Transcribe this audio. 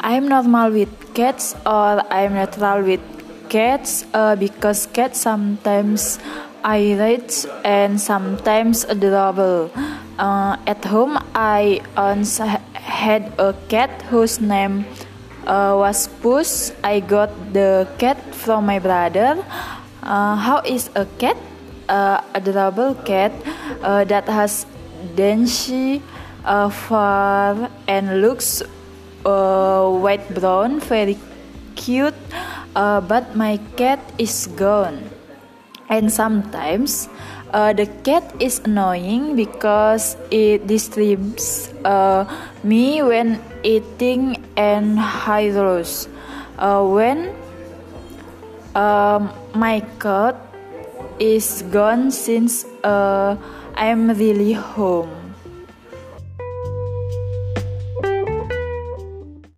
I'm normal with cats or I'm neutral with cats uh, because cats sometimes irate and sometimes adorable. Uh, at home, I once had a cat whose name uh, was Puss. I got the cat from my brother. Uh, how is a cat? Uh, adorable cat uh, that has dainty uh, fur and looks uh, white brown, very cute. Uh, but my cat is gone, and sometimes uh, the cat is annoying because it disturbs uh, me when eating and hydros. Uh, when um, my cat is gone since uh, I'm really home.